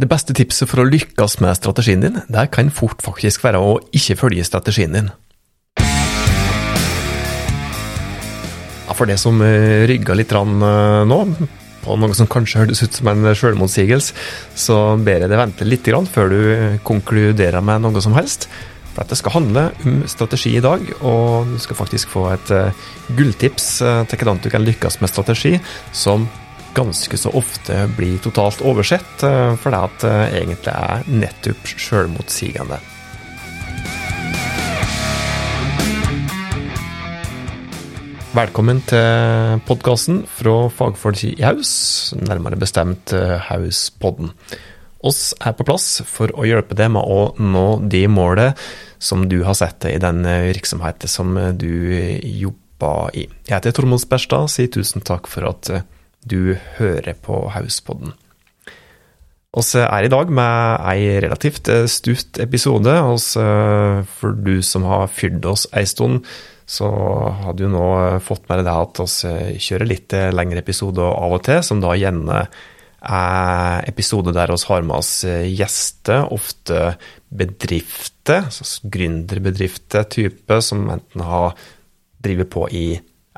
Det beste tipset for å lykkes med strategien din, det kan fort faktisk være å ikke følge strategien din. Ja, for det som eh, rygga litt eh, nå, på noe som kanskje hørtes ut som en selvmotsigelse, så ber jeg deg vente litt før du konkluderer med noe som helst. For at det skal handle om strategi i dag, og du skal faktisk få et uh, gulltips til hvordan du kan lykkes med strategi, som ganske så ofte blir totalt oversett, uh, fordi at det egentlig er nettopp sjølmotsigende. Velkommen til podkasten fra fagfolk i Haus, nærmere bestemt Hauspodden oss er på plass for å hjelpe deg med å nå de målet som du har sett i den virksomheten som du jobber i. Jeg heter Tormod Sperstad, sier tusen takk for at du hører på Hauspodden. oss er i dag med ei relativt stutt episode. Oss, for du som har fyrt oss ei stund, så har du nå fått med deg at vi kjører litt lengre episoder av og til, som da gjerne er episoder der vi har med oss eh, gjester, ofte bedrifter, gründerbedrifter type, som enten har drevet på i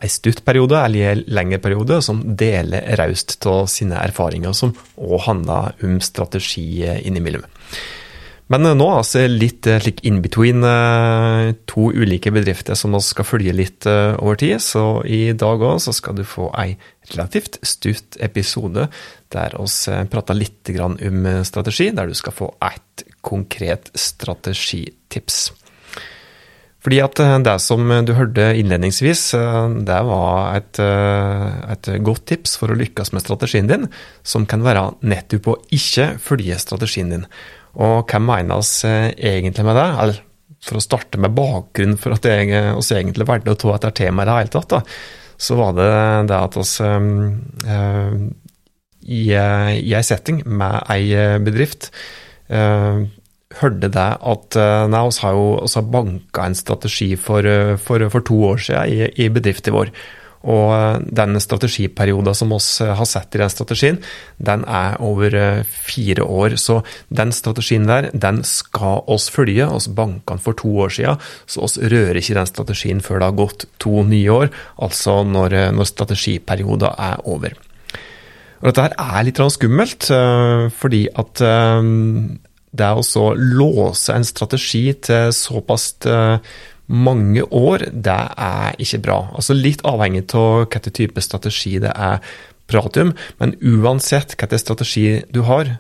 en stutt periode eller en lengre periode, som deler raust av sine erfaringer, som òg handler om strategi innimellom. Men eh, nå er vi litt eh, in between to ulike bedrifter som vi skal følge litt over tid. Så i dag òg skal du få ei relativt stutt episode der vi eh, prater litt om eh, strategi, der du skal få ett konkret strategitips. Fordi at eh, det som du hørte innledningsvis, det var et, et, godt tips for å lykkes med strategien din, som kan være nettopp å ikke følge strategien din. Og hva menes egentlig med det? Eller for å starte med bakgrunnen for at jeg oss egentlig valgte å ta dette temaet i det hele tatt, da, så var det det at oss i, eh, i ei setting med ei eh, bedrift hørte det at nei, vi har jo også banka en strategi for, for, for, to år siden i, i bedriften vår. Og den strategiperioden som vi har sett i den strategien, den er over fire år. Så den strategien der, den skal oss følge. oss banka for to år siden, så oss rører ikke den strategien før det har gått to nye år, altså når, når strategiperioden er over. Og dette her er litt skummelt, eh, fordi at eh, det å låse en strategi til såpass eh, mange år, det er ikke bra. Altså Litt avhengig av hvilken type strategi det er prat om, men uansett hvilken strategi du har,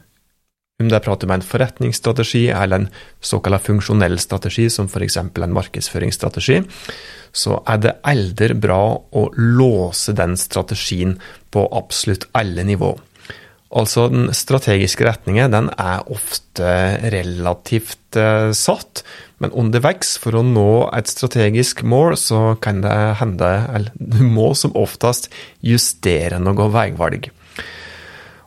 om det er prat om en forretningsstrategi eller en såkalt funksjonell strategi, som f.eks. en markedsføringsstrategi, så er det aldri bra å låse den strategien på absolutt alle nivå. Altså, den strategiske retningen den er ofte relativt eh, satt, men underveis, for å nå et strategisk mål, så kan det hende, eller du må som oftest justere noe veivalg.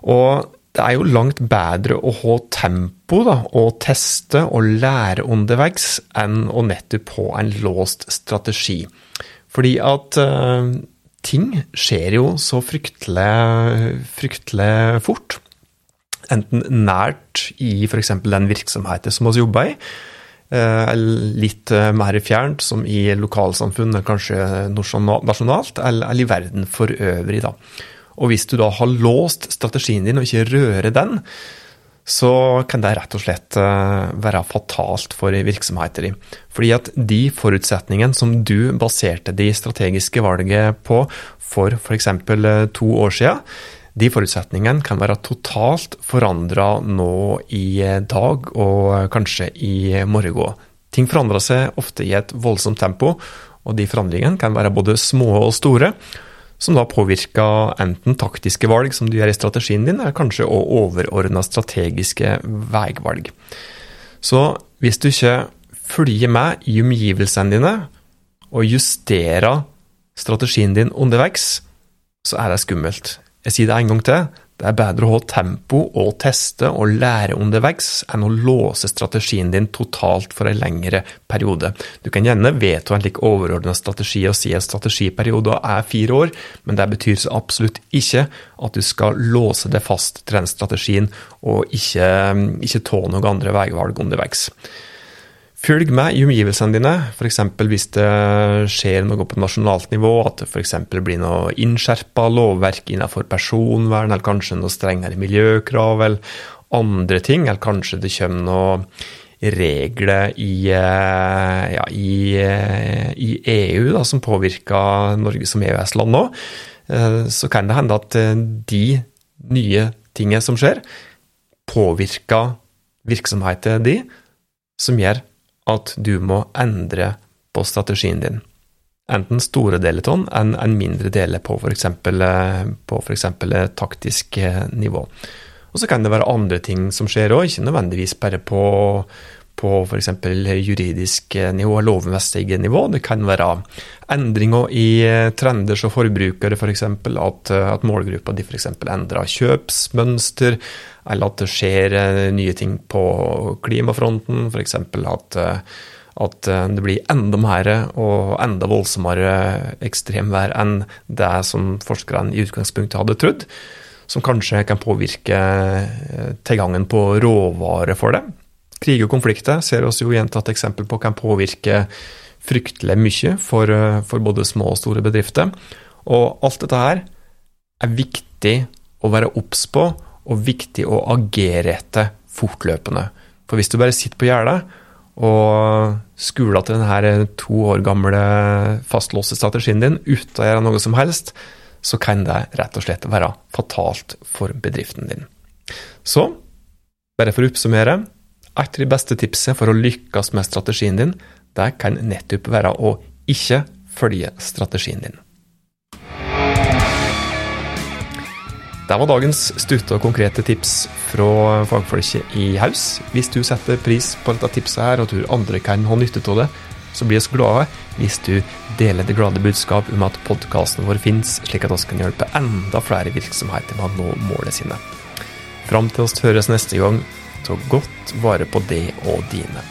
Og det er jo langt bedre å ha tempo da, og teste og lære underveis enn å nettopp ha en låst strategi. Fordi at uh, ting skjer jo så fryktelig, fryktelig fort. Enten nært i f.eks. den virksomheten som vi jobber i, uh, litt uh, mer fjernt, som i lokalsamfunn, kanskje nasjonalt, eller i verden for øvrig. da. Og hvis du da har låst strategien din og ikke rører den, så kan det rett og slett eh, være fatalt for virksomheter. Fordi at de forutsetningene som du baserte de strategiske valget på for f.eks. Eh, to år siden, de forutsetningene kan være totalt forandra nå i dag og kanskje i morgen. Ting forandrer seg ofte i et voldsomt tempo, og de forandringene kan være både små og store som da påvirker enten taktiske valg som du gjør i strategien din, eller kanskje òg overordna strategiske veivalg. Så hvis du ikke følger med i omgivelsene dine og justerer strategien din underveis, så er det skummelt. Jeg sier det en gang til, Det er bedre å ha tempo og teste og lære underveis enn å låse strategien din totalt for en lengre periode. Du kan gjerne vedta en lik overordna strategi og si at strategiperioden er fire år, men det betyr så absolutt ikke at du skal låse deg fast til den strategien og ikke, ikke ta noen andre veivalg underveis. Følg med i omgivelsene dine, f.eks. hvis det skjer noe på nasjonalt nivå, at det f.eks. blir noe innskjerpa lovverk innenfor personvern, eller kanskje noe strengere miljøkrav, eller andre ting, eller kanskje det kommer noen regler i, eh, ja, i, eh, i EU da, som påvirker Norge som EØS-land nå, eh, så kan det hende at de nye tingene som skjer, påvirker virksomheten din, som gjør at du må endre på strategien din. Enten store den enn en mindre deler på f.eks. på for eksempel, taktisk nivå. Og så kan det være andre ting som skjer òg, ikke nødvendigvis bare på, på f.eks. juridisk nivå, lovmessig nivå. Det kan være endringer i trender som forbrukere, f.eks. For at, at målgruppa di f.eks. endrer kjøpsmønster, eller at det skjer eh, nye ting på klimafronten, f.eks. at eh, at eh, det blir enda mer og enda voldsommere ekstremvær enn det som forskerne i utgangspunktet hadde trodd, som kanskje kan påvirke tilgangen på råvarer for det. Krig og konflikter ser oss jo gjentatt eksempel på kan påvirke fryktelig mye for, for både små og store bedrifter. Og alt dette her er viktig å være obs på og viktig å agere etter fortløpende. For hvis du bare sitter på gjerdet og skuler til denne to år gamle fastlåste strategien din uten å gjøre noe som helst, så kan det rett og slett være fatalt for bedriften din. Så, bare for å oppsummere, et av de beste tipsene for å lykkes med strategien din, det kan nettopp være å ikke følge strategien din. Det var dagens stutte og konkrete tips fra fagfolket i Haus. Hvis du setter pris på dette tipset her, og tror andre kan ha nytte av det, så blir vi glade hvis du deler det glade budskap om at podkasten vår finnes, slik at vi kan hjelpe enda flere virksomheter med å nå målene sine. Fram til oss høres neste gang, ta godt vare på det og dine.